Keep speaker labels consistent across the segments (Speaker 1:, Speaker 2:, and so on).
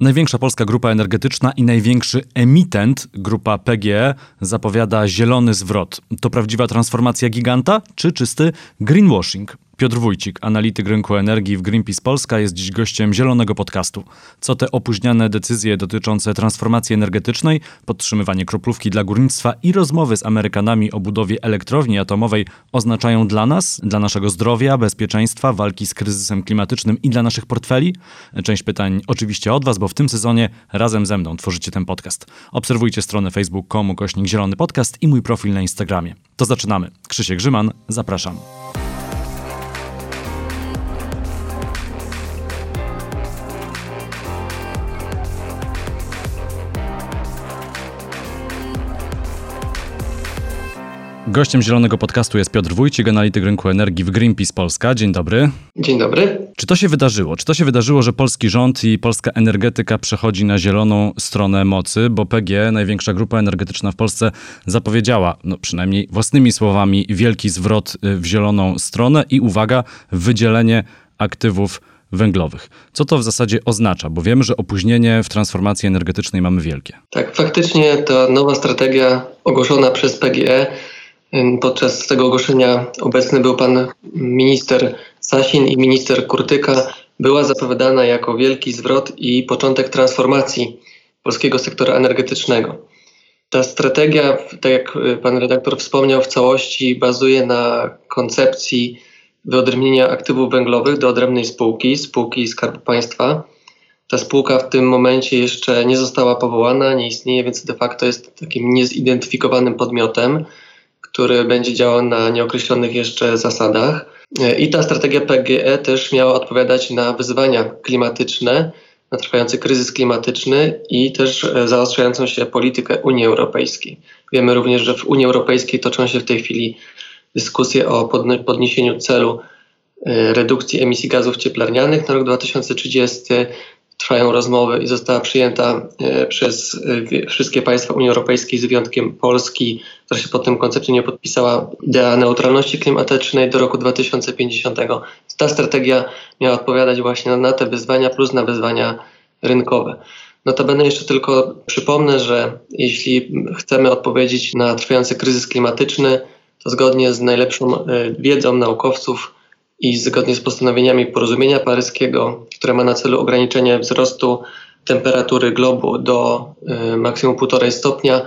Speaker 1: Największa polska grupa energetyczna i największy emitent, grupa PGE, zapowiada zielony zwrot. To prawdziwa transformacja giganta, czy czysty greenwashing? Piotr Wójcik, analityk rynku energii w Greenpeace Polska, jest dziś gościem zielonego podcastu. Co te opóźniane decyzje dotyczące transformacji energetycznej, podtrzymywanie kroplówki dla górnictwa i rozmowy z Amerykanami o budowie elektrowni atomowej oznaczają dla nas, dla naszego zdrowia, bezpieczeństwa, walki z kryzysem klimatycznym i dla naszych portfeli? Część pytań oczywiście od Was, bo w tym sezonie razem ze mną tworzycie ten podcast. Obserwujcie stronę facebook.com kośnik zielony podcast i mój profil na Instagramie. To zaczynamy. Krzysiek Grzyman, zapraszam. Gościem Zielonego Podcastu jest Piotr Wójcik, analityk rynku energii w Greenpeace Polska. Dzień dobry.
Speaker 2: Dzień dobry.
Speaker 1: Czy to się wydarzyło? Czy to się wydarzyło, że polski rząd i polska energetyka przechodzi na zieloną stronę mocy? Bo PG, największa grupa energetyczna w Polsce, zapowiedziała, no przynajmniej własnymi słowami, wielki zwrot y, w zieloną stronę i uwaga, wydzielenie aktywów węglowych. Co to w zasadzie oznacza? Bo wiemy, że opóźnienie w transformacji energetycznej mamy wielkie.
Speaker 2: Tak, faktycznie ta nowa strategia ogłoszona przez PGE Podczas tego ogłoszenia obecny był pan minister Sasin i minister Kurtyka. Była zapowiadana jako wielki zwrot i początek transformacji polskiego sektora energetycznego. Ta strategia, tak jak pan redaktor wspomniał, w całości bazuje na koncepcji wyodrębnienia aktywów węglowych do odrębnej spółki, spółki Skarbu Państwa. Ta spółka w tym momencie jeszcze nie została powołana, nie istnieje, więc de facto jest takim niezidentyfikowanym podmiotem który będzie działał na nieokreślonych jeszcze zasadach. I ta strategia PGE też miała odpowiadać na wyzwania klimatyczne, na trwający kryzys klimatyczny i też e, zaostrzającą się politykę Unii Europejskiej. Wiemy również, że w Unii Europejskiej toczą się w tej chwili dyskusje o podniesieniu celu e, redukcji emisji gazów cieplarnianych na rok 2030 trwają rozmowy i została przyjęta e, przez wszystkie państwa Unii Europejskiej z wyjątkiem Polski, która się pod tym koncepcie nie podpisała, idea neutralności klimatycznej do roku 2050. Ta strategia miała odpowiadać właśnie na te wyzwania plus na wyzwania rynkowe. Notabene jeszcze tylko przypomnę, że jeśli chcemy odpowiedzieć na trwający kryzys klimatyczny, to zgodnie z najlepszą e, wiedzą naukowców i zgodnie z postanowieniami porozumienia paryskiego, które ma na celu ograniczenie wzrostu temperatury globu do y, maksimum 1,5 stopnia,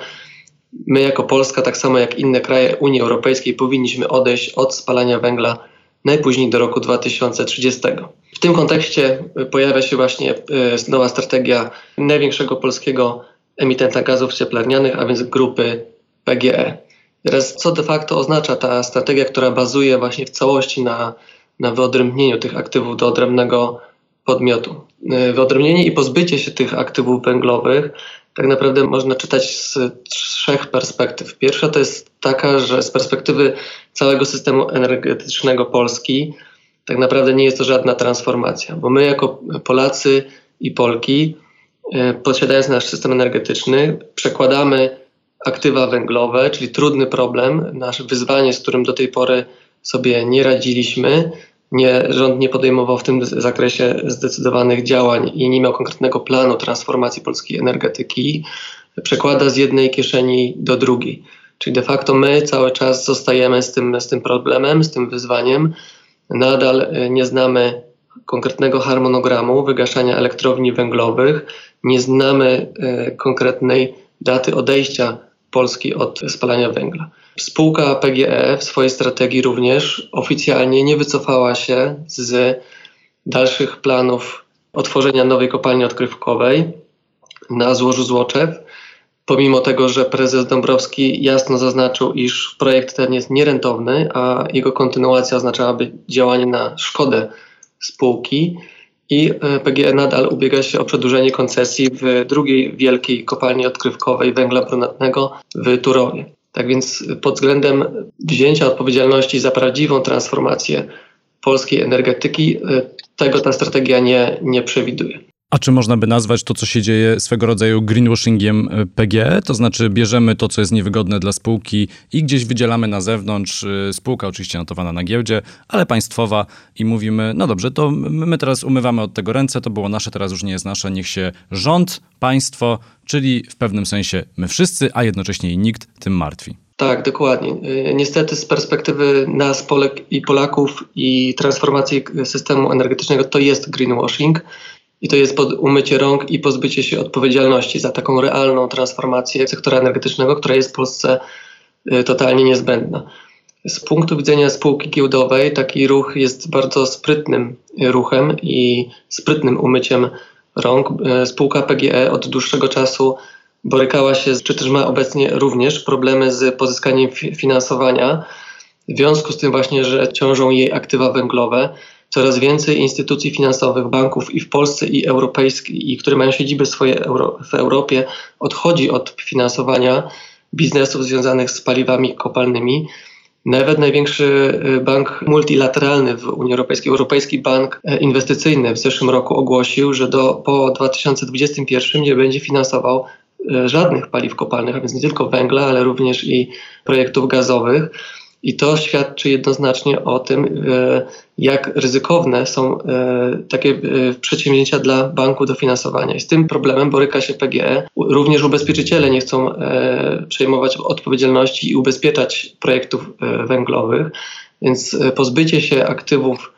Speaker 2: my jako Polska, tak samo jak inne kraje Unii Europejskiej, powinniśmy odejść od spalania węgla najpóźniej do roku 2030. W tym kontekście pojawia się właśnie y, nowa strategia największego polskiego emitenta gazów cieplarnianych, a więc grupy PGE. Teraz co de facto oznacza ta strategia, która bazuje właśnie w całości na na wyodrębnieniu tych aktywów do odrębnego podmiotu. Y, wyodrębnienie i pozbycie się tych aktywów węglowych tak naprawdę można czytać z trzech perspektyw. Pierwsza to jest taka, że z perspektywy całego systemu energetycznego Polski tak naprawdę nie jest to żadna transformacja, bo my jako Polacy i Polki, y, posiadając nasz system energetyczny, przekładamy aktywa węglowe, czyli trudny problem, nasze wyzwanie, z którym do tej pory sobie nie radziliśmy, nie, rząd nie podejmował w tym zakresie zdecydowanych działań i nie miał konkretnego planu transformacji polskiej energetyki, przekłada z jednej kieszeni do drugiej. Czyli de facto my cały czas zostajemy z tym, z tym problemem, z tym wyzwaniem. Nadal e, nie znamy konkretnego harmonogramu wygaszania elektrowni węglowych, nie znamy e, konkretnej daty odejścia Polski od spalania węgla. Spółka PGE w swojej strategii również oficjalnie nie wycofała się z dalszych planów otworzenia nowej kopalni odkrywkowej na złożu Złoczew. Pomimo tego, że prezes Dąbrowski jasno zaznaczył, iż projekt ten jest nierentowny, a jego kontynuacja oznaczałaby działanie na szkodę spółki i PGE nadal ubiega się o przedłużenie koncesji w drugiej wielkiej kopalni odkrywkowej węgla brunatnego w Turowie. Tak więc pod względem wzięcia odpowiedzialności za prawdziwą transformację polskiej energetyki, e, tego ta strategia nie, nie przewiduje.
Speaker 1: A czy można by nazwać to, co się dzieje swego rodzaju greenwashingiem e, PGE? To znaczy bierzemy to, co jest niewygodne dla spółki i gdzieś wydzielamy na zewnątrz. E, spółka oczywiście notowana na giełdzie, ale państwowa i mówimy, no dobrze, to my teraz umywamy od tego ręce, to było nasze, teraz już nie jest nasze, niech się rząd, państwo, czyli w pewnym sensie my wszyscy, a jednocześnie nikt tym martwi.
Speaker 2: Tak, dokładnie. E, niestety z perspektywy nas, Polek i Polaków i transformacji systemu energetycznego to jest greenwashing i to jest pod umycie rąk i pozbycie się odpowiedzialności za taką realną transformację sektora energetycznego, która jest w Polsce y, totalnie niezbędna. Z punktu widzenia spółki giełdowej taki ruch jest bardzo sprytnym ruchem i sprytnym umyciem rąk. Y, spółka PGE od dłuższego czasu borykała się, czy też ma obecnie również problemy z pozyskaniem finansowania. W związku z tym właśnie, że ciążą jej aktywa węglowe, coraz więcej instytucji finansowych, banków i w Polsce, i europejskich, i które mają siedziby swoje euro, w Europie, odchodzi od finansowania biznesów związanych z paliwami kopalnymi. Nawet największy y, bank multilateralny w Unii Europejskiej, Europejski Bank e, Inwestycyjny w zeszłym roku ogłosił, że do, po 2021 nie będzie finansował e, żadnych paliw kopalnych, a więc nie tylko węgla, ale również i projektów gazowych. I to świadczy jednoznacznie o tym, e, jak ryzykowne są e, takie e, przedsięwzięcia dla banku do finansowania. I z tym problemem boryka się PGE. Również ubezpieczyciele nie chcą przejmować odpowiedzialności i ubezpieczać projektów węglowych, więc pozbycie się aktywów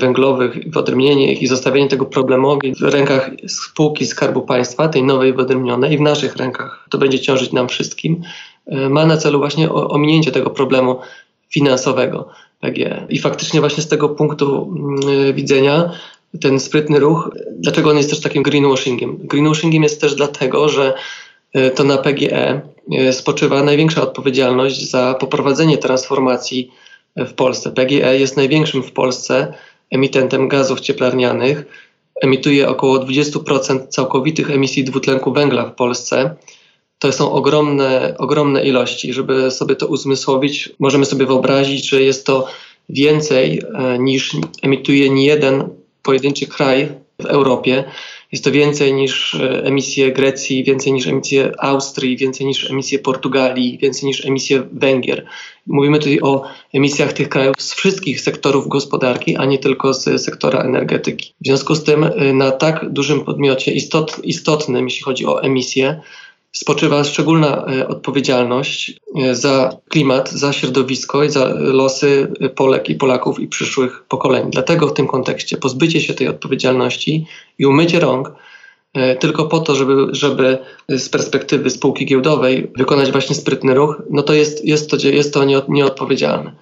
Speaker 2: węglowych, wyodrębnienie ich i zostawienie tego problemowi w rękach spółki Skarbu Państwa, tej nowej wyodrębnionej i w naszych rękach, to będzie ciążyć nam wszystkim, ma na celu właśnie ominięcie tego problemu finansowego PGE. I faktycznie właśnie z tego punktu mm, widzenia ten sprytny ruch, dlaczego on jest też takim greenwashingiem? Greenwashingiem jest też dlatego, że e, to na PGE e, spoczywa największa odpowiedzialność za poprowadzenie transformacji w Polsce. PGE jest największym w Polsce emitentem gazów cieplarnianych. Emituje około 20% całkowitych emisji dwutlenku węgla w Polsce to są ogromne, ogromne ilości. Żeby sobie to uzmysłowić, możemy sobie wyobrazić, że jest to więcej e, niż emituje niejeden pojedynczy kraj w Europie. Jest to więcej niż e, emisje Grecji, więcej niż emisje Austrii, więcej niż emisje Portugalii, więcej niż emisje Węgier. Mówimy tutaj o emisjach tych krajów z wszystkich sektorów gospodarki, a nie tylko z sektora energetyki. W związku z tym e, na tak dużym podmiocie istot, istotnym, jeśli chodzi o emisje, spoczywa szczególna e, odpowiedzialność e, za klimat, za środowisko i za losy Polek i Polaków i przyszłych pokoleń. Dlatego w tym kontekście pozbycie się tej odpowiedzialności i umycie rąk e, tylko po to, żeby, żeby z perspektywy spółki giełdowej wykonać właśnie sprytny ruch, no to jest, jest to, jest to nieodpowiedzialne.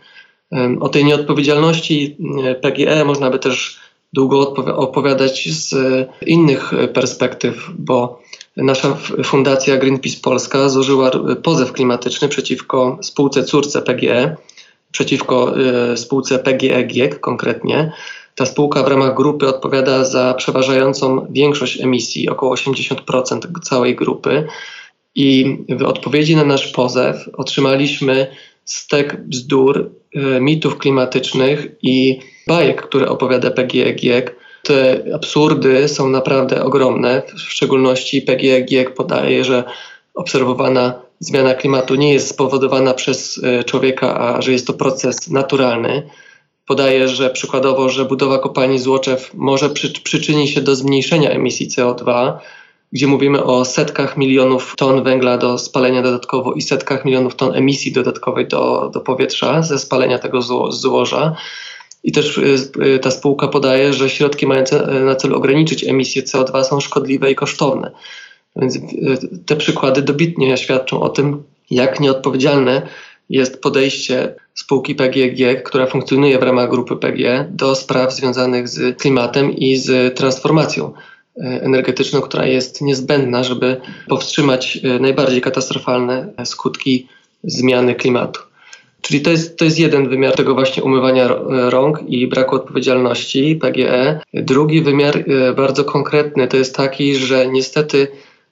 Speaker 2: O tej nieodpowiedzialności PGE można by też długo opowiadać z innych perspektyw, bo nasza fundacja Greenpeace Polska złożyła pozew klimatyczny przeciwko spółce córce PGE, przeciwko y, spółce PGE GIEK konkretnie. Ta spółka w ramach grupy odpowiada za przeważającą większość emisji, około 80% całej grupy. I w odpowiedzi na nasz pozew otrzymaliśmy stek bzdur, y, mitów klimatycznych i bajek, które opowiada PGE GIEK te absurdy są naprawdę ogromne. W szczególności PGE GIEK podaje, że obserwowana zmiana klimatu nie jest spowodowana przez e, człowieka, a że jest to proces naturalny. Podaje, że przykładowo, że budowa kopalni Złoczew może przy, się do zmniejszenia emisji CO2, gdzie mówimy o setkach milionów ton węgla do spalenia dodatkowo i setkach milionów ton emisji dodatkowej do, do powietrza ze spalenia tego złoża. I też y, y, ta spółka podaje, że środki mające na celu ograniczyć emisję CO2 są szkodliwe i kosztowne. Więc y, te przykłady dobitnie świadczą o tym, jak nieodpowiedzialne jest podejście spółki PGG, która funkcjonuje w ramach grupy PG, do spraw związanych z klimatem i z transformacją energetyczną, która jest niezbędna, żeby powstrzymać najbardziej katastrofalne skutki zmiany klimatu. Czyli to jest, to jest jeden wymiar tego właśnie umywania rąk i braku odpowiedzialności PGE. Drugi wymiar e, bardzo konkretny to jest taki, że niestety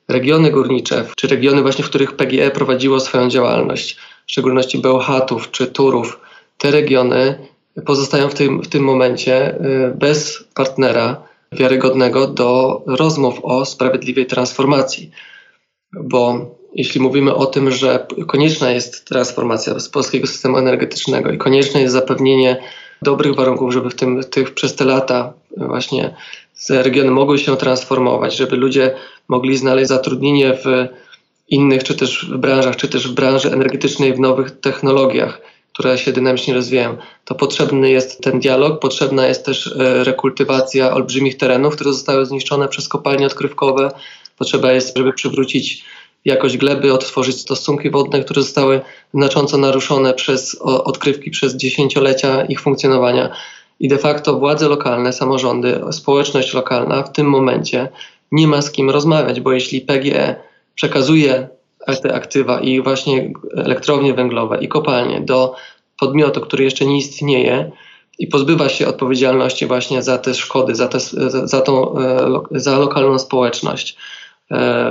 Speaker 2: regiony górnicze, czy regiony właśnie, w których PGE prowadziło swoją działalność, w szczególności Bełchatów czy Turów, te regiony pozostają w tym, w tym momencie e, bez partnera wiarygodnego do rozmów o sprawiedliwej transformacji. Bo jeśli mówimy o tym, że konieczna jest transformacja z polskiego systemu energetycznego i konieczne jest zapewnienie dobrych warunków, żeby w tym, tych, przez te lata właśnie regiony mogły się transformować, żeby ludzie mogli znaleźć zatrudnienie w innych, czy też w branżach, czy też w branży energetycznej, w nowych technologiach, które się dynamicznie rozwijają, to potrzebny jest ten dialog, potrzebna jest też e, rekultywacja olbrzymich terenów, które zostały zniszczone przez kopalnie odkrywkowe. Potrzeba jest, żeby przywrócić jakość gleby, odtworzyć stosunki wodne, które zostały znacząco naruszone przez odkrywki przez dziesięciolecia ich funkcjonowania. I de facto władze lokalne, samorządy, społeczność lokalna w tym momencie nie ma z kim rozmawiać, bo jeśli PGE przekazuje te aktywa i właśnie elektrownie węglowe i kopalnie do podmiotu, który jeszcze nie istnieje i pozbywa się odpowiedzialności właśnie za te szkody, za, te, za, tą, e, za lokalną społeczność,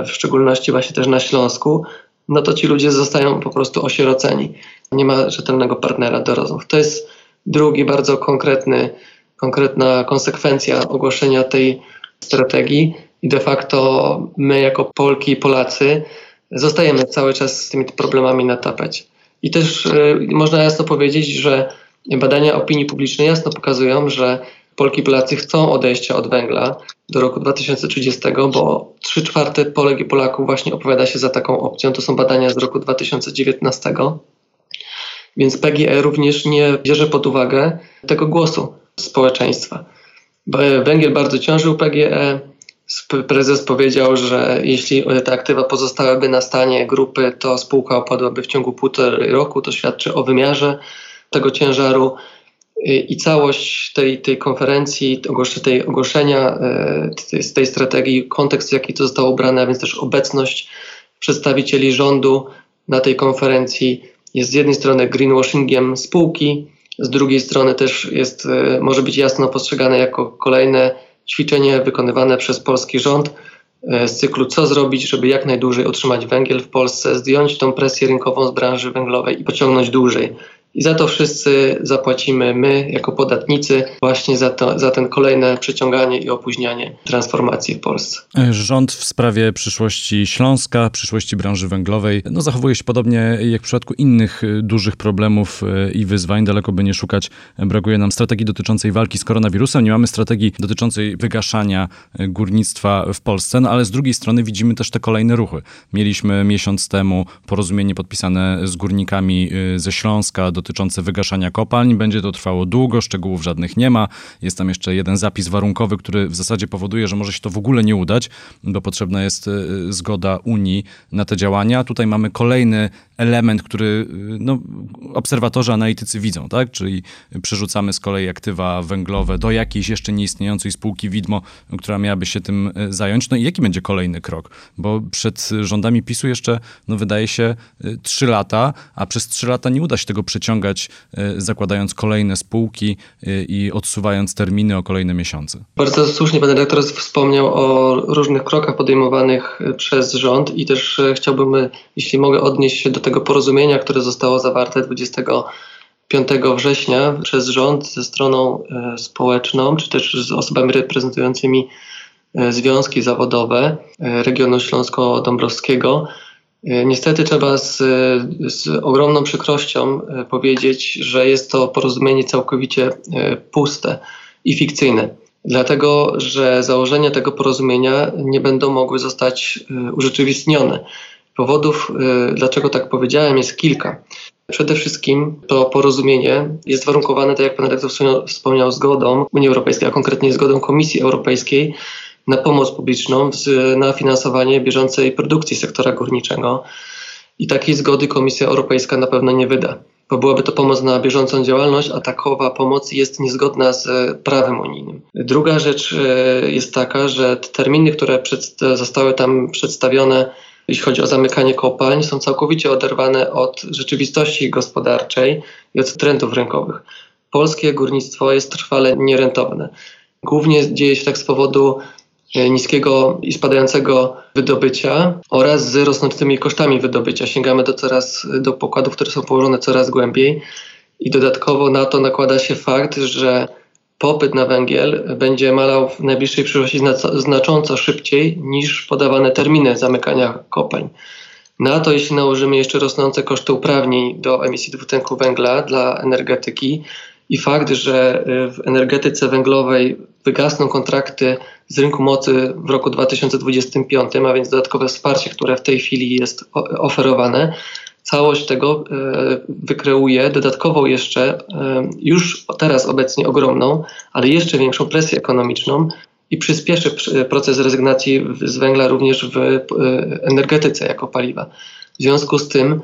Speaker 2: w szczególności właśnie też na Śląsku, no to ci ludzie zostają po prostu osieroceni. Nie ma rzetelnego partnera do rozmów. To jest drugi bardzo konkretny, konkretna konsekwencja ogłoszenia tej strategii i de facto my jako Polki i Polacy zostajemy cały czas z tymi problemami na tapecie. I też y, można jasno powiedzieć, że badania opinii publicznej jasno pokazują, że Polki i Polacy chcą odejścia od węgla do roku 2030, bo 3 czwarte Polek i Polaków właśnie opowiada się za taką opcją. To są badania z roku 2019. Więc PGE również nie bierze pod uwagę tego głosu społeczeństwa. Węgiel bardzo ciążył PGE, prezes powiedział, że jeśli te aktywa pozostałyby na stanie grupy, to spółka opadłaby w ciągu półtorej roku. To świadczy o wymiarze tego ciężaru. I całość tej, tej konferencji, tej ogłoszenia tej, tej strategii, kontekst, w jaki to zostało ubrane, a więc też obecność przedstawicieli rządu na tej konferencji jest z jednej strony greenwashingiem spółki, z drugiej strony też jest, e, może być jasno postrzegane jako kolejne ćwiczenie wykonywane przez polski rząd z cyklu co zrobić, żeby jak najdłużej utrzymać węgiel w Polsce, zdjąć tą presję rynkową z branży węglowej i pociągnąć dłużej. I za to wszyscy zapłacimy my, jako podatnicy, właśnie za, to, za ten kolejne przeciąganie i opóźnianie transformacji w Polsce.
Speaker 1: Rząd w sprawie przyszłości Śląska, przyszłości branży węglowej, no zachowuje się podobnie jak w przypadku innych y, dużych problemów y, i wyzwań. Daleko by nie szukać. Brakuje nam strategii dotyczącej walki z koronawirusem. Nie mamy strategii dotyczącej wygaszania y, górnictwa w Polsce, no ale z drugiej strony widzimy też te kolejne ruchy. Mieliśmy miesiąc temu porozumienie podpisane z górnikami ze Śląska dotyczące wygaszania kopalń. Będzie to trwało długo, szczegółów żadnych nie ma. Jest tam jeszcze jeden zapis warunkowy, który w zasadzie powoduje, że może się to w ogóle nie udać, bo potrzebna jest e, zgoda Unii na te działania. Tutaj mamy kolejny element, który e, no, obserwatorzy, analitycy widzą, tak? Czyli przerzucamy z kolei aktywa węglowe do jakiejś jeszcze nieistniejącej spółki widmo, która miałaby się tym zająć. No i jaki będzie kolejny krok? Bo przed rządami PiSu jeszcze, no wydaje się, trzy lata, a przez trzy lata nie uda się tego przeciągnąć ściągać, e, zakładając kolejne spółki e, i odsuwając terminy o kolejne miesiące.
Speaker 2: Bardzo słusznie pan redaktor wspomniał o różnych krokach podejmowanych e, przez rząd i też chciałbym, jeśli mogę, odnieść się do tego porozumienia, które zostało zawarte 25 września przez rząd ze stroną społeczną, czy też z osobami reprezentującymi związki zawodowe regionu śląsko-dąbrowskiego niestety trzeba z, z, ogromną przykrością e, powiedzieć, że jest to porozumienie całkowicie e, puste i fikcyjne. Dlatego, że założenia tego porozumienia nie będą mogły zostać urzeczywistnione. Powodów, dlaczego tak powiedziałem, jest kilka. Przede wszystkim to porozumienie jest warunkowane, tak jak pan redaktor wspomniał, zgodą Unii Europejskiej, a konkretnie zgodą Komisji Europejskiej na pomoc publiczną, na finansowanie bieżącej produkcji sektora górniczego. I takiej zgody Komisja Europejska na pewno nie wyda, bo byłaby to pomoc na bieżącą działalność, a takowa pomoc jest niezgodna z prawem unijnym. Druga rzecz e, jest taka, że te terminy, które zostały tam przedstawione, jeśli chodzi o zamykanie kopalń, są całkowicie oderwane od rzeczywistości gospodarczej i od trendów rynkowych. Polskie górnictwo jest trwale nierentowne. Głównie dzieje się tak z powodu niskiego i spadającego wydobycia oraz z rosnącymi kosztami wydobycia. Sięgamy do coraz do pokładów, które są położone coraz głębiej i dodatkowo na to nakłada się fakt, że popyt na węgiel będzie malał w najbliższej przyszłości znacząco szybciej niż podawane terminy zamykania kopalń. Na to, jeśli nałożymy jeszcze rosnące koszty uprawnień do emisji dwutlenku węgla dla energetyki i fakt, że y, w energetyce węglowej wygasną kontrakty z rynku mocy w roku 2025, a więc dodatkowe wsparcie, które w tej chwili jest oferowane, całość tego e, wykreuje dodatkowo jeszcze e, już teraz obecnie ogromną, ale jeszcze większą presję ekonomiczną i przyspieszy proces rezygnacji z węgla również w e, energetyce jako paliwa. W związku z tym,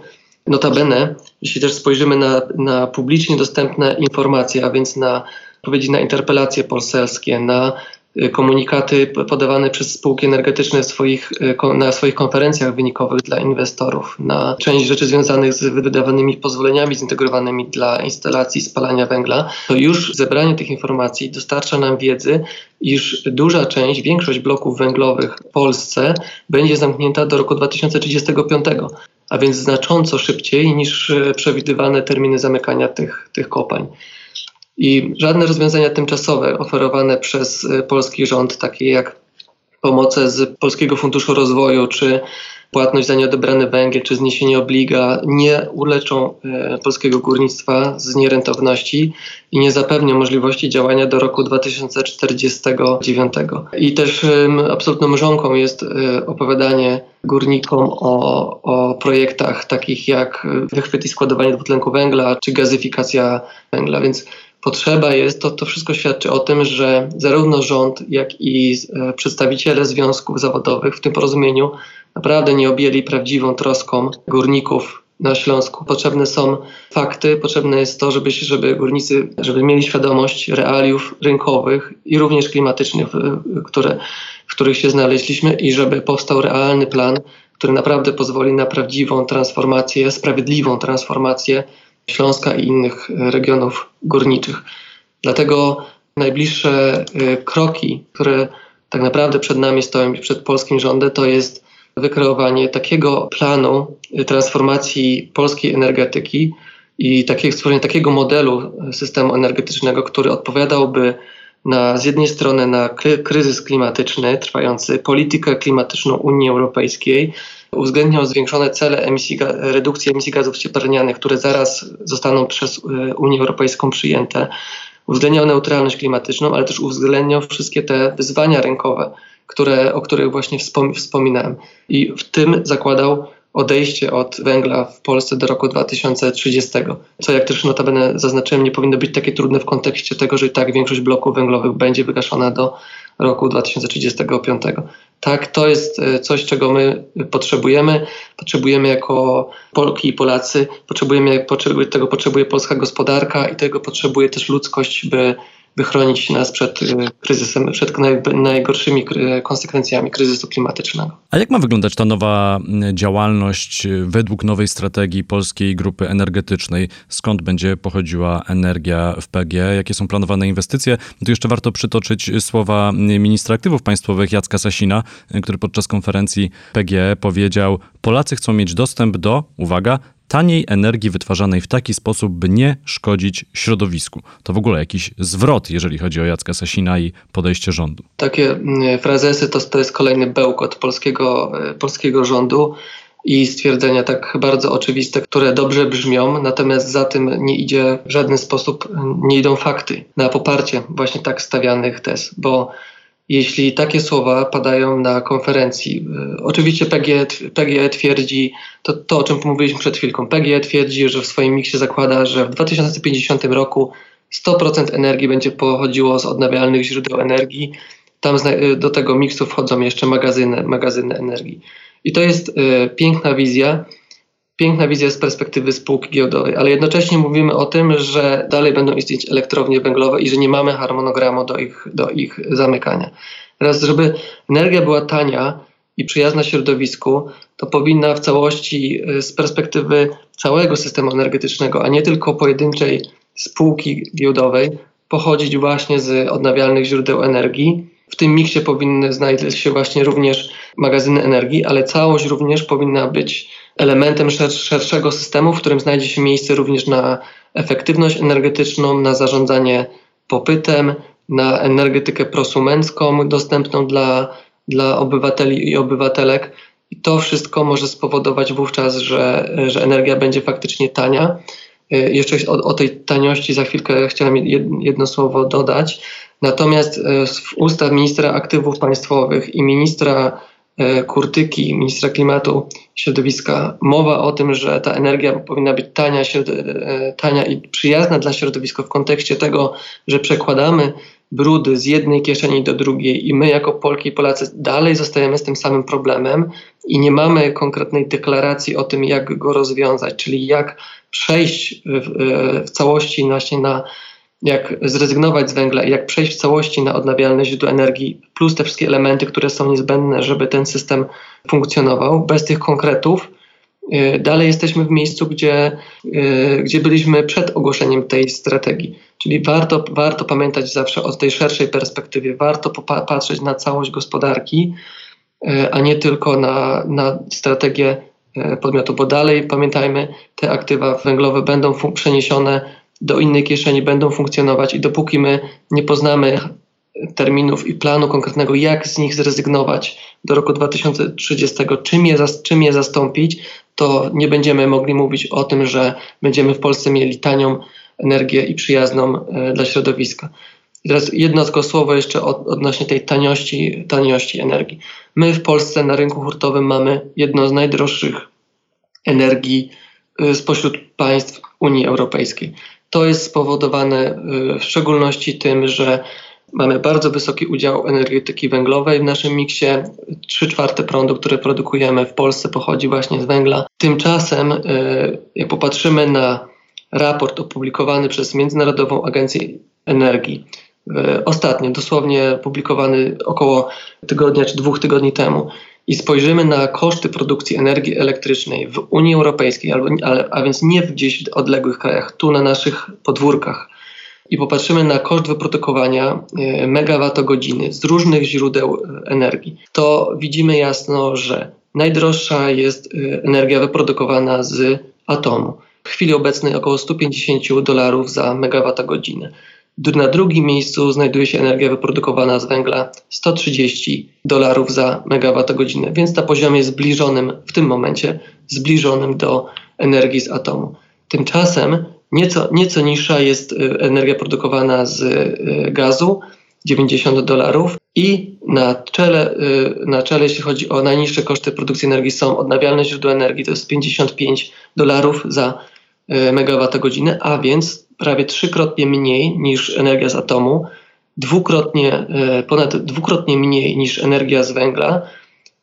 Speaker 2: notabene, jeśli też spojrzymy na, na publicznie dostępne informacje, a więc na odpowiedzi na interpelacje poselskie, na komunikaty podawane przez spółki energetyczne swoich, y, na swoich konferencjach wynikowych dla inwestorów, na część rzeczy związanych z wydawanymi pozwoleniami zintegrowanymi dla instalacji spalania węgla, to już zebranie tych informacji dostarcza nam wiedzy, iż duża część, większość bloków węglowych w Polsce będzie zamknięta do roku 2035 a więc znacząco szybciej niż y, przewidywane terminy zamykania tych, tych kopalń. I żadne rozwiązania tymczasowe oferowane przez y, polski rząd, takie jak pomoce z Polskiego Funduszu Rozwoju, czy płatność za nieodebrany węgiel, czy zniesienie obliga, nie uleczą y, polskiego górnictwa z nierentowności i nie zapewnią możliwości działania do roku 2049. I też absolutną mrzonką jest y, opowiadanie górnikom o, o projektach takich jak wychwyt i składowanie dwutlenku węgla, czy gazyfikacja węgla, więc potrzeba jest, to, to wszystko świadczy o tym, że zarówno rząd, jak i e, przedstawiciele związków zawodowych w tym porozumieniu naprawdę nie objęli prawdziwą troską górników na Śląsku. Potrzebne są fakty, potrzebne jest to, żeby, żeby górnicy żeby mieli świadomość realiów rynkowych i również klimatycznych, które, w których się znaleźliśmy i żeby powstał realny plan, który naprawdę pozwoli na prawdziwą transformację, sprawiedliwą transformację Śląska i innych e, regionów górniczych. Dlatego najbliższe e, kroki, które tak naprawdę przed nami stoją i przed polskim rządem, to jest wykreowanie takiego planu e, transformacji polskiej energetyki i takie, stworzenie takiego modelu systemu energetycznego, który odpowiadałby na, z jednej strony na kryzys klimatyczny trwający, politykę klimatyczną Unii Europejskiej, uwzględniał zwiększone cele emisji, redukcji emisji gazów cieplarnianych, które zaraz zostaną przez e, Unię Europejską przyjęte. Uwzględniał neutralność klimatyczną, ale też uwzględniał wszystkie te wyzwania rynkowe, które, o których właśnie wspominałem. I w tym zakładał odejście od węgla w Polsce do roku 2030. Co jak też notabene zaznaczyłem, nie powinno być takie trudne w kontekście tego, że i tak większość bloków węglowych będzie wygaszona do roku 2035. Tak, to jest e, coś, czego my potrzebujemy. Potrzebujemy jako Polki i Polacy, potrzebujemy, tego potrzebuje polska gospodarka i tego potrzebuje też ludzkość, by by chronić nas przed y, kryzysem, przed najgorszymi konsekwencjami kryzysu klimatycznego.
Speaker 1: A jak ma wyglądać ta nowa działalność y, według nowej strategii polskiej grupy energetycznej? Skąd będzie pochodziła energia w PG? Jakie są planowane inwestycje? Tu jeszcze warto przytoczyć słowa ministra aktywów państwowych Jacka Sasina, y, który podczas konferencji PG powiedział: Polacy chcą mieć dostęp do, uwaga, taniej energii wytwarzanej w taki sposób, by nie szkodzić środowisku. To w ogóle jakiś zwrot, jeżeli chodzi o Jacka Sasina i podejście rządu.
Speaker 2: Takie mm, frazesy to, to jest kolejny bełkot polskiego, e, polskiego rządu i stwierdzenia tak bardzo oczywiste, które dobrze brzmią, natomiast za tym nie idzie w żaden sposób, nie idą fakty na poparcie właśnie tak stawianych tez, bo jeśli takie słowa padają na konferencji. Y, oczywiście PGE, PGE twierdzi, to, to o czym mówiliśmy przed chwilką, PGE twierdzi, że w swoim miksie zakłada, że w 2050 roku 100% energii będzie pochodziło z odnawialnych źródeł energii. Tam y, do tego miksu wchodzą jeszcze magazyny, magazyny energii. I to jest y, piękna wizja, piękna wizja z perspektywy spółki giełdowej, ale jednocześnie mówimy o tym, że dalej będą istnieć elektrownie węglowe i że nie mamy harmonogramu do ich, do ich zamykania. Teraz, żeby energia była tania i przyjazna środowisku, to powinna w całości y, z perspektywy całego systemu energetycznego, a nie tylko pojedynczej spółki giełdowej, pochodzić właśnie z odnawialnych źródeł energii. W tym miksie powinny znajdować się właśnie również magazyny energii, ale całość również powinna być elementem szerszego systemu, w którym znajdzie się miejsce również na efektywność energetyczną, na zarządzanie popytem na energetykę prosumencką dostępną dla, dla obywateli i obywatelek. I to wszystko może spowodować wówczas, że, że energia będzie faktycznie tania. Y, jeszcze o, o, tej taniości za chwilkę chciałem jedno słowo dodać. Natomiast y, w ustach ministra aktywów państwowych i ministra y, Kurtyki, ministra klimatu i środowiska, mowa o tym, że ta energia powinna być tania, tania i przyjazna dla środowiska w kontekście tego, że przekładamy brudy z jednej kieszeni do drugiej i my jako Polki i Polacy dalej zostajemy z tym samym problemem i nie mamy konkretnej deklaracji o tym, jak go rozwiązać, czyli jak przejść w, w całości właśnie na jak zrezygnować z węgla i jak przejść w całości na odnawialne źródła energii, plus te wszystkie elementy, które są niezbędne, żeby ten system funkcjonował. Bez tych konkretów y, dalej jesteśmy w miejscu, gdzie, y, gdzie byliśmy przed ogłoszeniem tej strategii. Czyli warto, warto pamiętać zawsze o tej szerszej perspektywie, warto patrzeć na całość gospodarki, y, a nie tylko na, na strategię podmiotu, bo dalej pamiętajmy, te aktywa węglowe będą przeniesione do innej kieszeni, będą funkcjonować i dopóki my nie poznamy terminów i planu konkretnego, jak z nich zrezygnować do roku 2030, czym je, czym je zastąpić, to nie będziemy mogli mówić o tym, że będziemy w Polsce mieli tanią energię i przyjazną e, dla środowiska. I teraz jedno tylko słowo jeszcze od, odnośnie tej taniości, taniości energii. My w Polsce na rynku hurtowym mamy jedno z najdroższych energii y, spośród państw Unii Europejskiej. To jest spowodowane y, w szczególności tym, że mamy bardzo wysoki udział energetyki węglowej w naszym miksie. Trzy czwarte prądu, które produkujemy w Polsce pochodzi właśnie z węgla. Tymczasem, y, jak popatrzymy na raport opublikowany przez Międzynarodową Agencję Energii, E, ostatnio, dosłownie publikowany około tygodnia czy dwóch tygodni temu, i spojrzymy na koszty produkcji energii elektrycznej w Unii Europejskiej, albo, a więc nie gdzieś w odległych krajach, tu na naszych podwórkach, i popatrzymy na koszt wyprodukowania e, megawattogodziny z różnych źródeł e, energii, to widzimy jasno, że najdroższa jest energia wyprodukowana z atomu. W chwili obecnej około 150 dolarów za megawattogodzinę. Na drugim miejscu znajduje się energia wyprodukowana z węgla 130 dolarów za megawattogodzinę, więc na poziomie zbliżonym w tym momencie zbliżonym do energii z atomu. Tymczasem nieco, nieco niższa jest y, energia produkowana z y, gazu 90 dolarów i na czele, y, na czele, jeśli chodzi o najniższe koszty produkcji energii, są odnawialne źródła energii, to jest 55 dolarów za megawattogodzinę, a więc prawie trzykrotnie mniej niż energia z atomu, dwukrotnie, e, ponad dwukrotnie mniej niż energia z węgla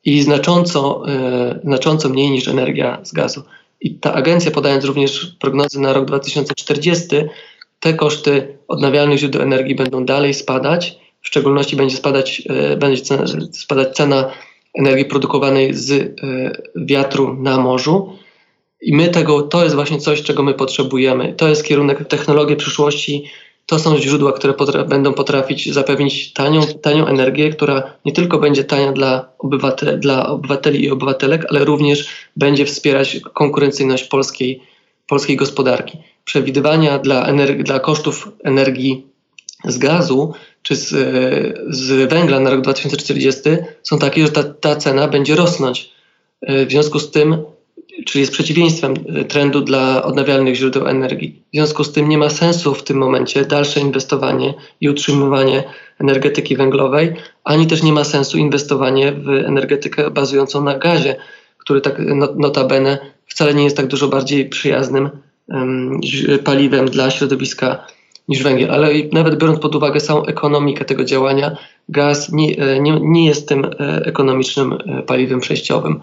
Speaker 2: i znacząco, e, znacząco mniej niż energia z gazu. I ta agencja, podając również prognozy na rok 2040, te koszty odnawialnych źródeł energii będą dalej spadać. W szczególności będzie spadać, e, będzie spadać cena energii produkowanej z wiatru na morzu. I my tego, to jest właśnie coś, czego my potrzebujemy. To jest kierunek technologii przyszłości. To są źródła, które potra będą potrafić zapewnić tanią, tanią energię, która nie tylko będzie tania dla, obywatel dla obywateli i obywatelek, ale również będzie wspierać konkurencyjność polskiej, polskiej gospodarki. Przewidywania dla, dla kosztów energii z gazu czy z, z węgla na rok 2040 są takie, że ta, ta cena będzie rosnąć. W związku z tym czyli jest przeciwieństwem y, trendu dla odnawialnych źródeł energii. W związku z tym nie ma sensu w tym momencie dalsze inwestowanie i utrzymywanie energetyki węglowej, ani też nie ma sensu inwestowanie w energetykę bazującą na gazie, który tak notabene wcale nie jest tak dużo bardziej przyjaznym um, paliwem dla środowiska niż węgiel. Ale nawet biorąc pod uwagę całą ekonomikę tego działania, gaz nie, e, nie, nie jest tym ekonomicznym paliwem przejściowym.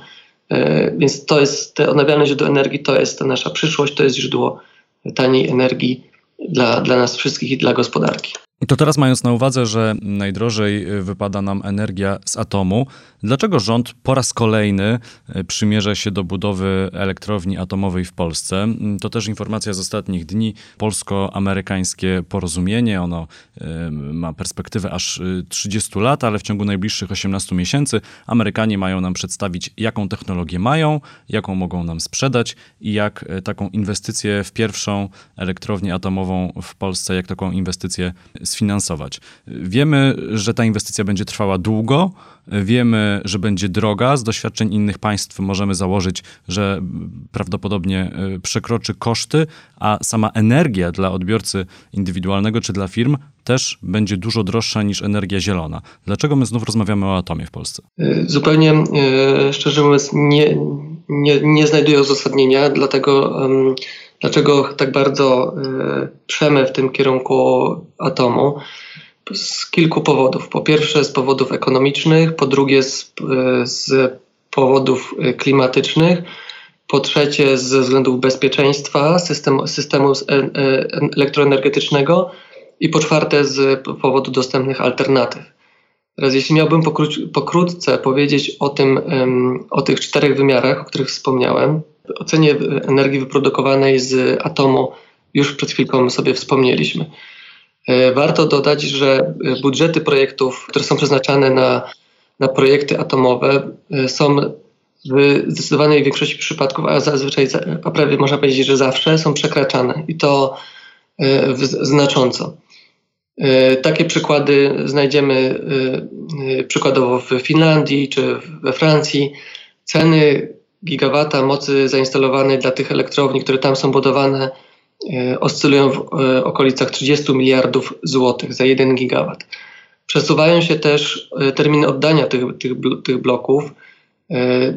Speaker 2: E, więc to jest te odnawialne źródła energii, to jest ta nasza przyszłość, to jest źródło taniej energii dla, dla nas wszystkich i dla gospodarki.
Speaker 1: To teraz mając na uwadze, że najdrożej wypada nam energia z atomu, dlaczego rząd po raz kolejny e, przymierza się do budowy elektrowni atomowej w Polsce? To też informacja z ostatnich dni. Polsko-amerykańskie porozumienie, ono e, ma perspektywę aż 30 e, lat, ale w ciągu najbliższych 18 miesięcy Amerykanie mają nam przedstawić, jaką technologię mają, jaką mogą nam sprzedać i jak taką inwestycję w pierwszą elektrownię atomową w Polsce, jak taką inwestycję sfinansować. Wiemy, że ta inwestycja będzie trwała długo, wiemy, że będzie droga. Z doświadczeń innych państw możemy założyć, że prawdopodobnie przekroczy koszty, a sama energia dla odbiorcy indywidualnego czy dla firm też będzie dużo droższa niż energia zielona. Dlaczego my znów rozmawiamy o atomie w Polsce?
Speaker 2: Zupełnie szczerze mówiąc, nie, nie, nie znajduję uzasadnienia, dlatego dlaczego tak bardzo e, przemy w tym kierunku atomu. Z kilku powodów. Po pierwsze, z powodów ekonomicznych, po drugie, z, e, z powodów e, klimatycznych, po trzecie, ze względów bezpieczeństwa systemu, systemu elektroenergetycznego i po czwarte, z powodu dostępnych alternatyw. Teraz, jeśli miałbym pokrótce powiedzieć o, tym, o tych czterech wymiarach, o których wspomniałem, ocenie energii wyprodukowanej z atomu już przed chwilką sobie wspomnieliśmy. E, warto dodać, że budżety projektów, które są przeznaczane na, na projekty atomowe, e, są w zdecydowanej większości przypadków, a zazwyczaj, a prawie można powiedzieć, że zawsze są przekraczane i to e, znacząco. Takie przykłady znajdziemy przykładowo w Finlandii czy we Francji. Ceny gigawata mocy zainstalowanej dla tych elektrowni, które tam są budowane, e, oscylują w e, okolicach 30 miliardów złotych za 1 gigawat. Przesuwają się też e, terminy oddania tych, tych, tych bloków.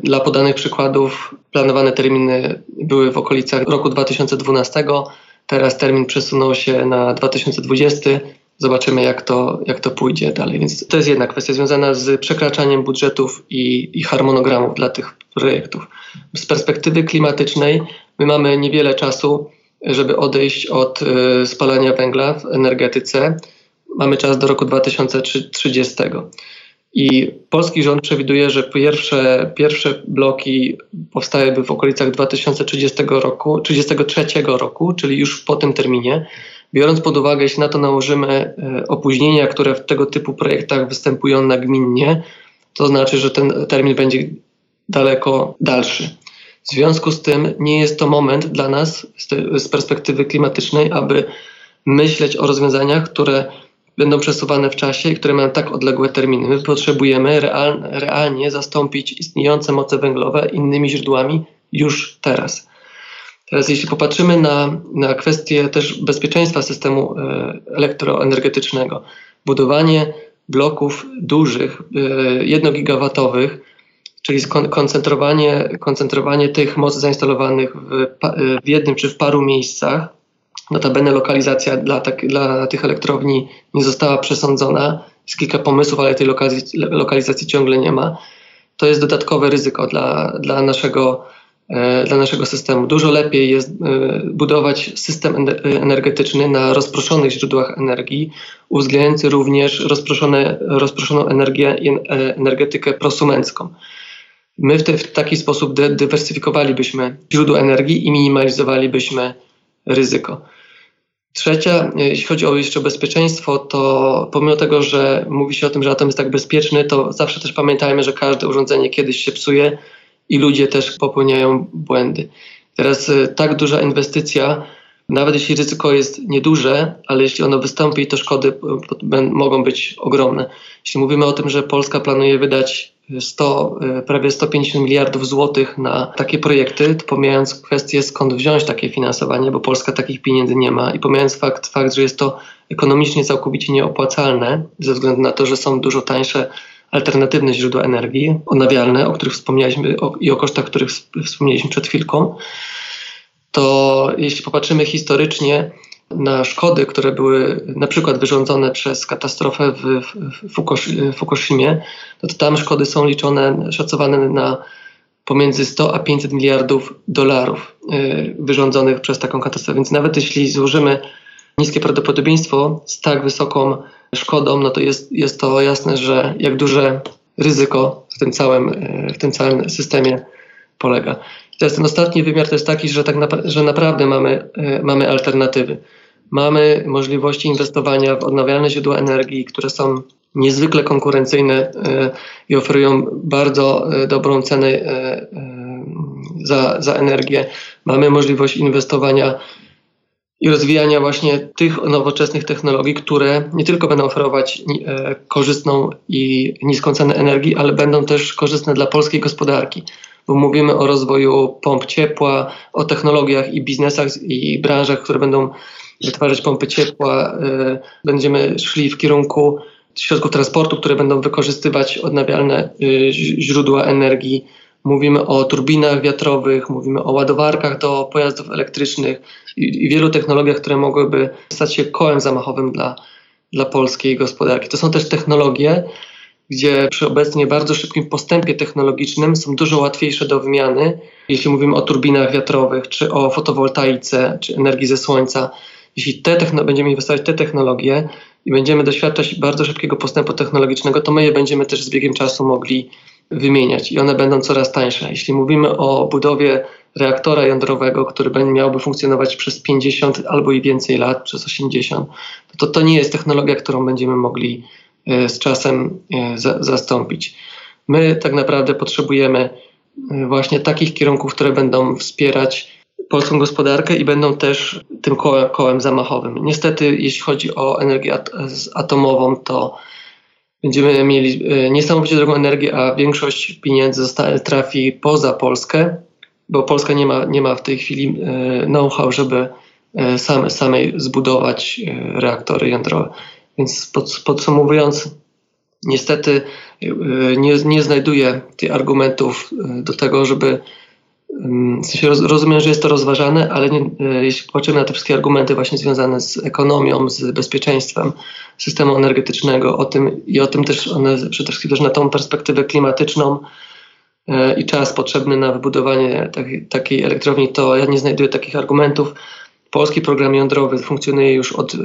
Speaker 2: Dla podanych przykładów planowane terminy były w okolicach roku 2012, teraz termin przesunął się na 2020 zobaczymy, jak to, jak to pójdzie dalej. Więc to jest jedna kwestia związana z przekraczaniem budżetów i, i harmonogramów dla tych projektów. Z perspektywy klimatycznej my mamy niewiele czasu, żeby odejść od y, spalania węgla w energetyce. Mamy czas do roku 2030. I polski rząd przewiduje, że pierwsze, pierwsze bloki powstałyby w okolicach 2030 roku, 33 roku, czyli już po tym terminie. Biorąc pod uwagę, jeśli na to nałożymy e, opóźnienia, które w tego typu projektach występują nagminnie, to znaczy, że ten termin będzie daleko dalszy. W związku z tym nie jest to moment dla nas z perspektywy klimatycznej, aby myśleć o rozwiązaniach, które będą przesuwane w czasie i które mają tak odległe terminy. My potrzebujemy real, realnie zastąpić istniejące moce węglowe innymi źródłami już teraz. Teraz jeśli popatrzymy na, na kwestię też bezpieczeństwa systemu e, elektroenergetycznego, budowanie bloków dużych, e, jednogigawatowych, czyli koncentrowanie, koncentrowanie tych mocy zainstalowanych w, w jednym czy w paru miejscach, notabene lokalizacja dla, tak, dla tych elektrowni nie została przesądzona, jest kilka pomysłów, ale tej lokalizacji, lokalizacji ciągle nie ma. To jest dodatkowe ryzyko dla, dla naszego E, dla naszego systemu. Dużo lepiej jest e, budować system energetyczny na rozproszonych źródłach energii, uwzględniający również rozproszone, rozproszoną energię, e, energetykę prosumencką. My w, te, w taki sposób dywersyfikowalibyśmy źródła energii i minimalizowalibyśmy ryzyko. Trzecia, jeśli chodzi o jeszcze bezpieczeństwo, to pomimo tego, że mówi się o tym, że atom jest tak bezpieczny, to zawsze też pamiętajmy, że każde urządzenie kiedyś się psuje i ludzie też popełniają błędy. Teraz e, tak duża inwestycja, nawet jeśli ryzyko jest nieduże, ale jeśli ono wystąpi, to szkody e, mogą być ogromne. Jeśli mówimy o tym, że Polska planuje wydać 100, e, prawie 150 miliardów złotych na takie projekty, to pomijając kwestię skąd wziąć takie finansowanie, bo Polska takich pieniędzy nie ma i pomijając fakt, fakt że jest to ekonomicznie całkowicie nieopłacalne, ze względu na to, że są dużo tańsze alternatywne źródła energii, odnawialne, o których wspomnieliśmy o, i o kosztach, których wspomnieliśmy przed chwilką, to jeśli popatrzymy historycznie na szkody, które były na przykład wyrządzone przez katastrofę w, w Fukushimie, to, to tam szkody są liczone, szacowane na pomiędzy 100 a 500 miliardów dolarów yy, wyrządzonych przez taką katastrofę. Więc nawet jeśli złożymy niskie prawdopodobieństwo z tak wysoką szkodą, no to jest, jest to jasne, że jak duże ryzyko w tym całym, w tym całym systemie polega. I teraz ten ostatni wymiar to jest taki, że, tak że naprawdę mamy, mamy alternatywy. Mamy możliwości inwestowania w odnawialne źródła energii, które są niezwykle konkurencyjne e, i oferują bardzo e, dobrą cenę e, za, za energię. Mamy możliwość inwestowania i rozwijania właśnie tych nowoczesnych technologii, które nie tylko będą oferować e, korzystną i niską cenę energii, ale będą też korzystne dla polskiej gospodarki. Bo mówimy o rozwoju pomp ciepła, o technologiach i biznesach i branżach, które będą wytwarzać pompy ciepła. E, będziemy szli w kierunku środków transportu, które będą wykorzystywać odnawialne e, źródła energii Mówimy o turbinach wiatrowych, mówimy o ładowarkach do pojazdów elektrycznych i, i wielu technologiach, które mogłyby stać się kołem zamachowym dla, dla polskiej gospodarki. To są też technologie, gdzie przy obecnie bardzo szybkim postępie technologicznym są dużo łatwiejsze do wymiany, jeśli mówimy o turbinach wiatrowych, czy o fotowoltaice, czy energii ze słońca. Jeśli te będziemy inwestować w te technologie i będziemy doświadczać bardzo szybkiego postępu technologicznego, to my je będziemy też z biegiem czasu mogli wymieniać i one będą coraz tańsze. Jeśli mówimy o budowie reaktora jądrowego, który miałby funkcjonować przez 50 albo i więcej lat, przez 80, to to nie jest technologia, którą będziemy mogli e, z czasem e, za, zastąpić. My tak naprawdę potrzebujemy e, właśnie takich kierunków, które będą wspierać polską gospodarkę i będą też tym kołem zamachowym. Niestety, jeśli chodzi o energię atomową, to będziemy mieli e, niesamowicie drogą energię, a większość pieniędzy trafi poza Polskę, bo Polska nie ma, nie ma w tej chwili e, know-how, żeby e, same, samej zbudować reaktory jądrowe. Więc pod, podsumowując, niestety nie, nie znajduję tych argumentów do tego, żeby rozumiem, że jest to rozważane, ale nie, e, jeśli patrzymy na te wszystkie argumenty właśnie związane z ekonomią, z bezpieczeństwem systemu energetycznego, o tym i o tym też one przede wszystkim też na tą perspektywę klimatyczną e, i czas potrzebny na wybudowanie takiej, takiej elektrowni, to ja nie znajduję takich argumentów. Polski program jądrowy funkcjonuje już od e,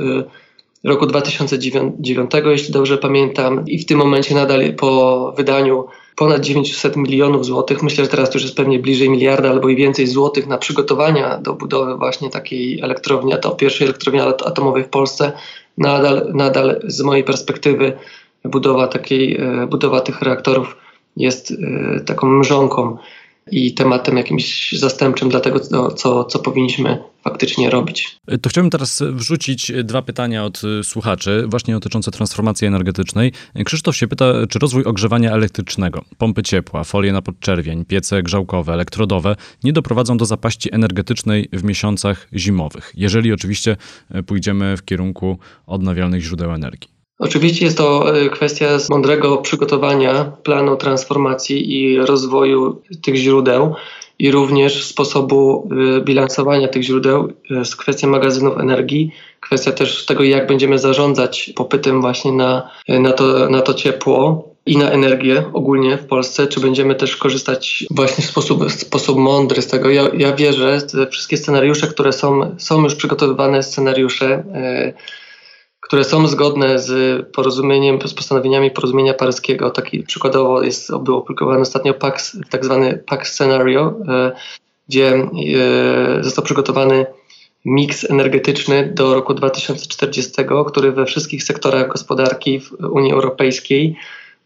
Speaker 2: roku 2009, jeśli dobrze pamiętam, i w tym momencie nadal po wydaniu ponad 900 milionów złotych. Myślę, że teraz to już jest pewnie bliżej miliarda albo i więcej złotych na przygotowania do budowy właśnie takiej elektrowni, to pierwszej elektrowni atomowej w Polsce. Nadal, nadal z mojej perspektywy budowa takiej, e, budowa tych reaktorów jest e, taką mrzonką i tematem jakimś zastępczym dla tego, co, co, co powinniśmy faktycznie robić.
Speaker 1: To chciałbym teraz wrzucić dwa pytania od słuchaczy, właśnie dotyczące transformacji energetycznej. Krzysztof się pyta, czy rozwój ogrzewania elektrycznego, pompy ciepła, folie na podczerwień, piece grzałkowe, elektrodowe nie doprowadzą do zapaści energetycznej w miesiącach zimowych, jeżeli oczywiście pójdziemy w kierunku odnawialnych źródeł energii.
Speaker 2: Oczywiście jest to e, kwestia mądrego przygotowania planu transformacji i rozwoju tych źródeł i również sposobu e, bilansowania tych źródeł. Jest kwestia magazynów energii, kwestia też tego, jak będziemy zarządzać popytem właśnie na, e, na, to, na to ciepło i na energię ogólnie w Polsce, czy będziemy też korzystać właśnie w sposób, w sposób mądry z tego. Ja, ja wierzę, że wszystkie scenariusze, które są, są już przygotowywane, scenariusze, które są zgodne z porozumieniem, z postanowieniami porozumienia paryskiego. Taki przykładowo jest, był opublikowany ostatnio PAX, tak zwany PAX Scenario, e, gdzie e, został przygotowany miks energetyczny do roku 2040, który we wszystkich sektorach gospodarki w Unii Europejskiej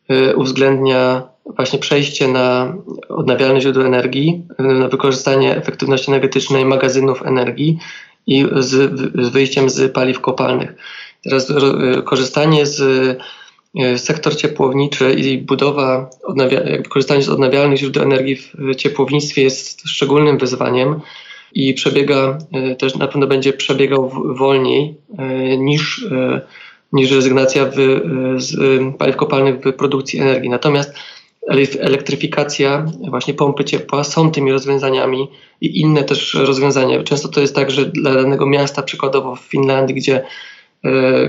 Speaker 2: e, uwzględnia właśnie przejście na odnawialne źródła energii, na wykorzystanie efektywności energetycznej magazynów energii i z, z wyjściem z paliw kopalnych. Teraz e, korzystanie z e, sektor ciepłowniczy i budowa, korzystanie z odnawialnych źródeł energii w ciepłownictwie jest szczególnym wyzwaniem i przebiega, e, też na pewno będzie przebiegał wolniej niż, niż rezygnacja w, z paliw kopalnych w produkcji energii. Natomiast elektryfikacja, właśnie pompy ciepła są tymi rozwiązaniami i inne też rozwiązania. Często to jest tak, że dla danego miasta, przykładowo w Finlandii, gdzie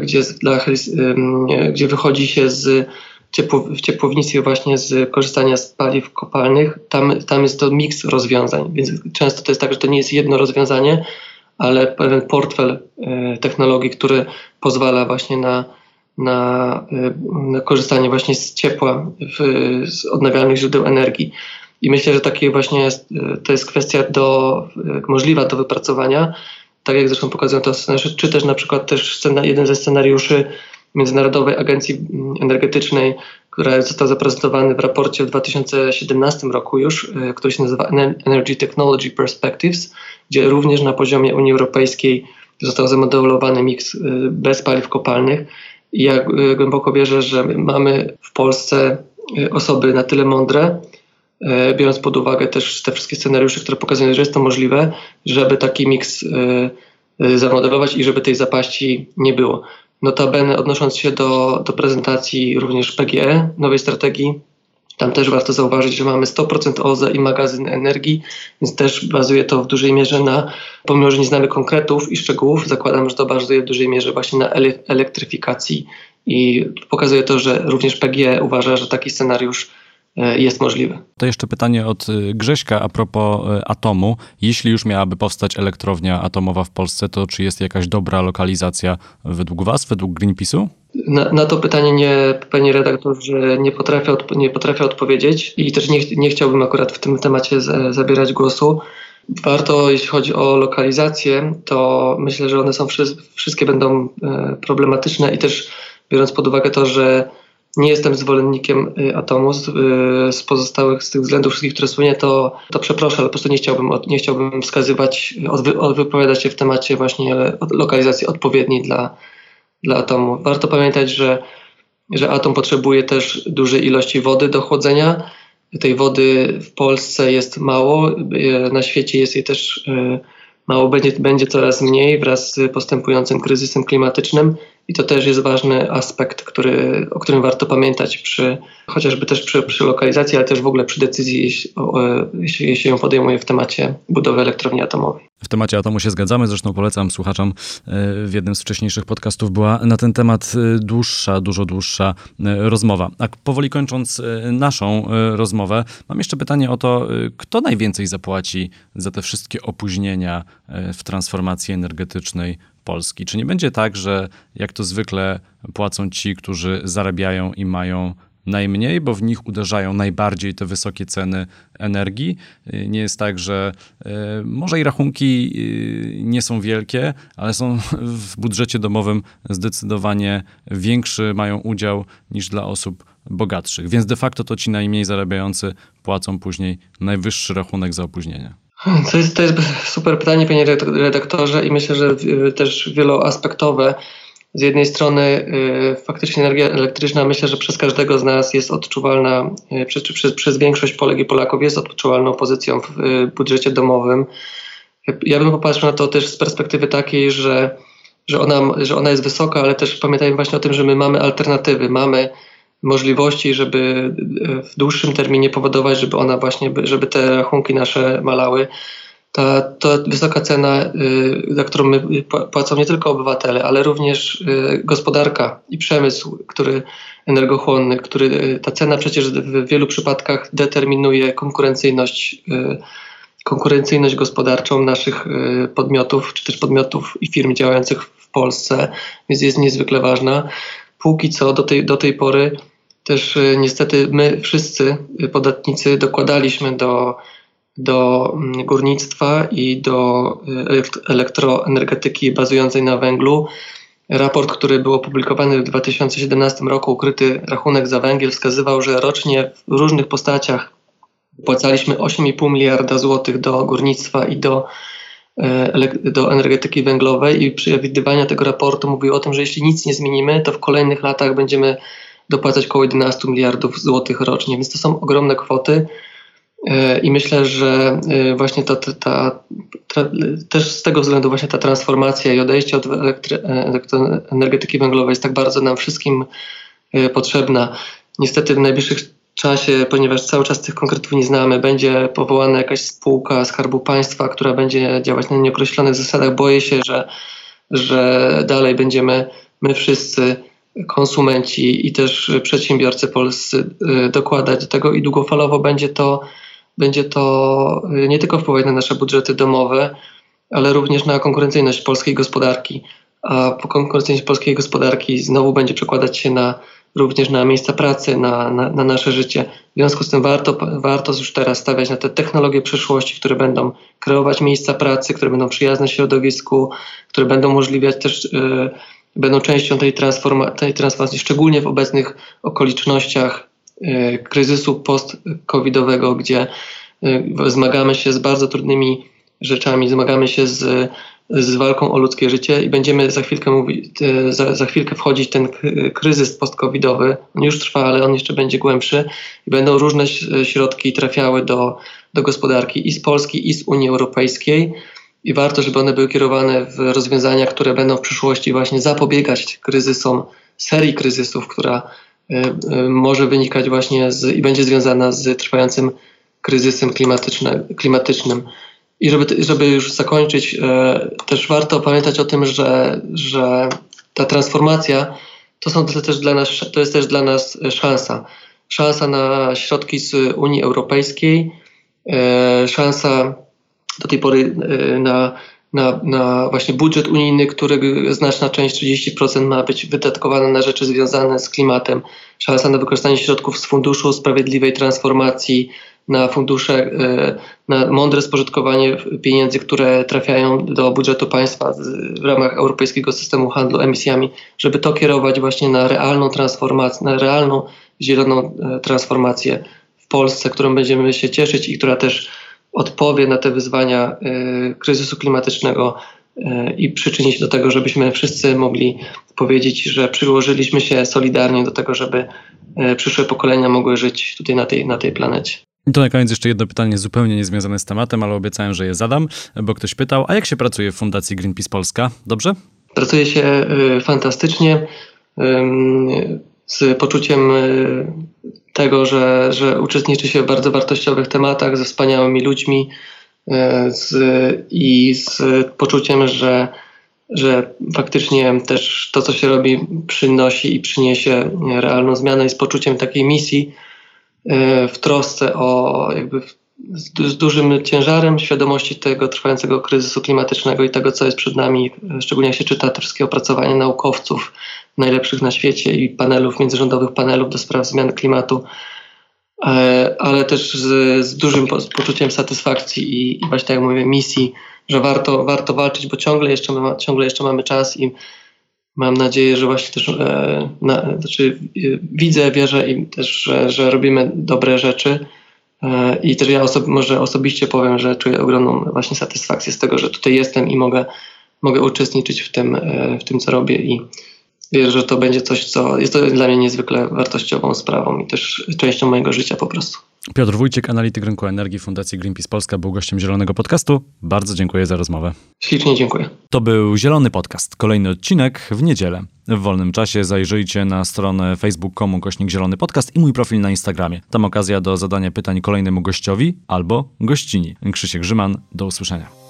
Speaker 2: gdzie, dla, gdzie wychodzi się z ciepło, w ciepłownictwie właśnie z korzystania z paliw kopalnych, tam, tam jest to miks rozwiązań, więc często to jest tak, że to nie jest jedno rozwiązanie, ale pewien portfel e, technologii, który pozwala właśnie na, na, e, na korzystanie właśnie z ciepła, w, z odnawialnych źródeł energii. I myślę, że takie właśnie jest, to jest kwestia do, możliwa do wypracowania tak jak zresztą pokazują to czy też na przykład też jeden ze scenariuszy Międzynarodowej Agencji Energetycznej, która został zaprezentowany w raporcie w 2017 roku już, e, który się nazywa Energy Technology Perspectives, gdzie również na poziomie Unii Europejskiej został zamodelowany miks bez paliw kopalnych. I ja głęboko wierzę, że mamy w Polsce osoby na tyle mądre, biorąc pod uwagę też te wszystkie scenariusze, które pokazują, że jest to możliwe, żeby taki miks zamodelować i żeby tej zapaści nie było. Notabene odnosząc się do, do prezentacji również PGE, nowej strategii, tam też warto zauważyć, że mamy 100% OZE i magazyn energii, więc też bazuje to w dużej mierze na, pomimo że nie znamy konkretów i szczegółów, zakładam, że to bazuje w dużej mierze właśnie na elektryfikacji i pokazuje to, że również PGE uważa, że taki scenariusz E, jest możliwe.
Speaker 1: To jeszcze pytanie od e, Grześka a propos e, atomu. Jeśli już miałaby powstać elektrownia atomowa w Polsce, to czy jest jakaś dobra lokalizacja według Was, według Greenpeace'u?
Speaker 2: Na, na, to pytanie nie, panie redaktorze, nie potrafię, odp- nie potrafię odpowiedzieć i też nie, nie chciałbym akurat w tym temacie z, zabierać głosu. Warto, jeśli chodzi o lokalizację, to myślę, że one są wszystkie będą problematyczne i też biorąc pod uwagę to, że nie jestem zwolennikiem y, atomu z, y, z, pozostałych, z tych względów wszystkich, które słynie, to, to przepraszam, ale po prostu nie chciałbym, nie chciałbym wskazywać, wypowiadać się w temacie właśnie lokalizacji odpowiedniej dla, dla atomu. Warto pamiętać, że, że atom potrzebuje też dużej ilości wody do chłodzenia. Tej wody w Polsce jest mało, y, na świecie jest jej też mało, będzie, będzie coraz mniej wraz z postępującym kryzysem klimatycznym. I to też jest ważny aspekt, który, o którym warto pamiętać przy, chociażby też przy, przy lokalizacji, ale też w ogóle przy decyzji, jeśli, jeśli, ją podejmuje w temacie budowy elektrowni atomowej.
Speaker 1: W temacie atomu się zgadzamy, zresztą polecam słuchaczom. E, w jednym z wcześniejszych podcastów była na ten temat e, dłuższa, dużo dłuższa e, rozmowa. A powoli kończąc naszą rozmowę, mam jeszcze pytanie o to, kto najwięcej zapłaci za te wszystkie opóźnienia w transformacji energetycznej Polski? Czy nie będzie tak, że jak to zwykle płacą ci, którzy zarabiają i mają najmniej, bo w nich uderzają najbardziej te wysokie ceny energii. Nie jest tak, że e, może i rachunki e, nie są wielkie, ale są w budżecie domowym zdecydowanie większy, mają udział niż dla osób bogatszych. Więc de facto to ci najmniej zarabiający płacą później najwyższy rachunek za opóźnienie.
Speaker 2: To jest, to jest super pytanie, panie redaktorze, i myślę, że też wieloaspektowe. Z jednej strony y, faktycznie energia elektryczna myślę, że przez każdego z nas jest odczuwalna, y, przez, przez, przez większość Polek i Polaków jest odczuwalną pozycją w y, budżecie domowym. Ja bym popatrzył na to też z perspektywy takiej, że, że, ona, że ona jest wysoka, ale też pamiętajmy właśnie o tym, że my mamy alternatywy, mamy możliwości, żeby w dłuższym terminie powodować, żeby ona właśnie, żeby te rachunki nasze malały. Ta, ta wysoka cena, y, za którą my płacą nie tylko obywatele, ale również y, gospodarka i przemysł, który energochłonny, który ta cena przecież w wielu przypadkach determinuje konkurencyjność, konkurencyjność gospodarczą naszych podmiotów, czy też podmiotów i firm działających w Polsce, więc jest niezwykle ważna. Póki co do tej, do tej pory też y, niestety my wszyscy y, podatnicy dokładaliśmy do, do mm, górnictwa i do y, elektroenergetyki bazującej na węglu. Raport, który był opublikowany w 2017 roku, ukryty rachunek za węgiel, wskazywał, że rocznie w różnych postaciach płacaliśmy 8,5 miliarda złotych do górnictwa i do, do energetyki węglowej i przewidywania tego raportu mówiły o tym, że jeśli nic nie zmienimy, to w kolejnych latach będziemy dopłacać około 11 miliardów złotych rocznie, więc to są ogromne kwoty. E, I myślę, że e, właśnie ta, ta, ta, też z tego względu właśnie ta transformacja i odejście od energetyki węglowej jest tak bardzo nam wszystkim e, potrzebna. Niestety w najbliższych czasie, ponieważ cały czas tych konkretów nie znamy, będzie powołana jakaś spółka Skarbu Państwa, która będzie działać na nieokreślonych zasadach. Boję się, że, że dalej będziemy my wszyscy konsumenci i też przedsiębiorcy polscy y, dokładać do tego i długofalowo będzie to, będzie to y, nie tylko wpływać na nasze budżety domowe, ale również na konkurencyjność polskiej gospodarki. A konkurencyjność polskiej gospodarki znowu będzie przekładać się na, również na miejsca pracy, na, na, na nasze życie. W związku z tym warto, warto już teraz stawiać na te technologie przyszłości, które będą kreować miejsca pracy, które będą przyjazne środowisku, które będą umożliwiać też yy, będą częścią tej, transforma tej transformacji, szczególnie w obecnych okolicznościach y, kryzysu post-covidowego, gdzie y, zmagamy się z bardzo trudnymi rzeczami, zmagamy się z, z walką o ludzkie życie i będziemy za chwilkę mówić, za, za chwilkę wchodzić ten kryzys post-covidowy. On już trwa, ale on jeszcze będzie głębszy i będą różne środki trafiały do, do gospodarki i z Polski, i z Unii Europejskiej i warto, żeby one były kierowane w rozwiązania, które będą w przyszłości właśnie zapobiegać kryzysom, serii kryzysów, która y, y, może wynikać właśnie z, i będzie związana z trwającym kryzysem klimatycznym. I żeby, żeby już zakończyć, y, też warto pamiętać o tym, że, że ta transformacja to, są też dla nas, to jest też dla nas szansa. Szansa na środki z Unii Europejskiej, szansa do tej pory e, na, na, na właśnie budżet unijny, którego znaczna część, 30% ma być wydatkowana na rzeczy związane z klimatem. Szansa na wykorzystanie środków z Funduszu Sprawiedliwej Transformacji, na fundusze, e, na mądre spożytkowanie pieniędzy, które trafiają do budżetu państwa w ramach europejskiego systemu handlu emisjami, żeby to kierować właśnie na realną transformację, na realną zieloną e, transformację w Polsce, którą będziemy się cieszyć i która też odpowie na te wyzwania y, kryzysu klimatycznego y, i przyczyni się do tego, żebyśmy wszyscy mogli powiedzieć, że przyłożyliśmy się solidarnie do tego, żeby y, przyszłe pokolenia mogły żyć tutaj na tej, na tej planecie.
Speaker 1: I to na koniec jeszcze jedno pytanie zupełnie niezwiązane z tematem, ale obiecałem, że je zadam, bo ktoś pytał, a jak się pracuje w Fundacji Greenpeace Polska? Dobrze?
Speaker 2: Pracuje się fantastycznie z poczuciem tego, że, że uczestniczy się w bardzo wartościowych tematach ze wspaniałymi ludźmi y, z, i z poczuciem, że, że faktycznie też to, co się robi, przynosi i przyniesie realną zmianę i z poczuciem takiej misji y, w trosce o jakby z, z, dużym ciężarem świadomości tego trwającego kryzysu klimatycznego i tego, co jest przed nami, szczególnie jak się czyta te wszystkie opracowania naukowców, najlepszych na świecie i panelów, międzyrządowych panelów do spraw zmian klimatu, e, ale też z, z dużym poczuciem satysfakcji i, i, właśnie tak jak mówię, misji, że warto, warto walczyć, bo ciągle jeszcze, ma, ciągle jeszcze mamy czas i mam nadzieję, że właśnie też e, na, znaczy, e, widzę, wierzę i też, że, że robimy dobre rzeczy. E, I też ja może osobiście powiem, że czuję ogromną właśnie satysfakcję z tego, że tutaj jestem i mogę, mogę uczestniczyć w tym, e, w tym co robię i, wierzę, że to będzie coś, co jest to dla mnie niezwykle wartościową sprawą i też częścią mojego życia po prostu.
Speaker 1: Piotr Wójcik, analityk rynku energii Fundacji Greenpeace Polska, był gościem Zielonego Podcastu. Bardzo dziękuję za rozmowę.
Speaker 2: Ślicznie dziękuję.
Speaker 1: To był Zielony Podcast. Kolejny odcinek w niedzielę. W wolnym czasie zajrzyjcie na stronę facebook.com kośnik Zielony Podcast i mój profil na Instagramie. Tam okazja do zadania pytań kolejnemu gościowi albo gościni. Krzysiek Grzyman, do usłyszenia.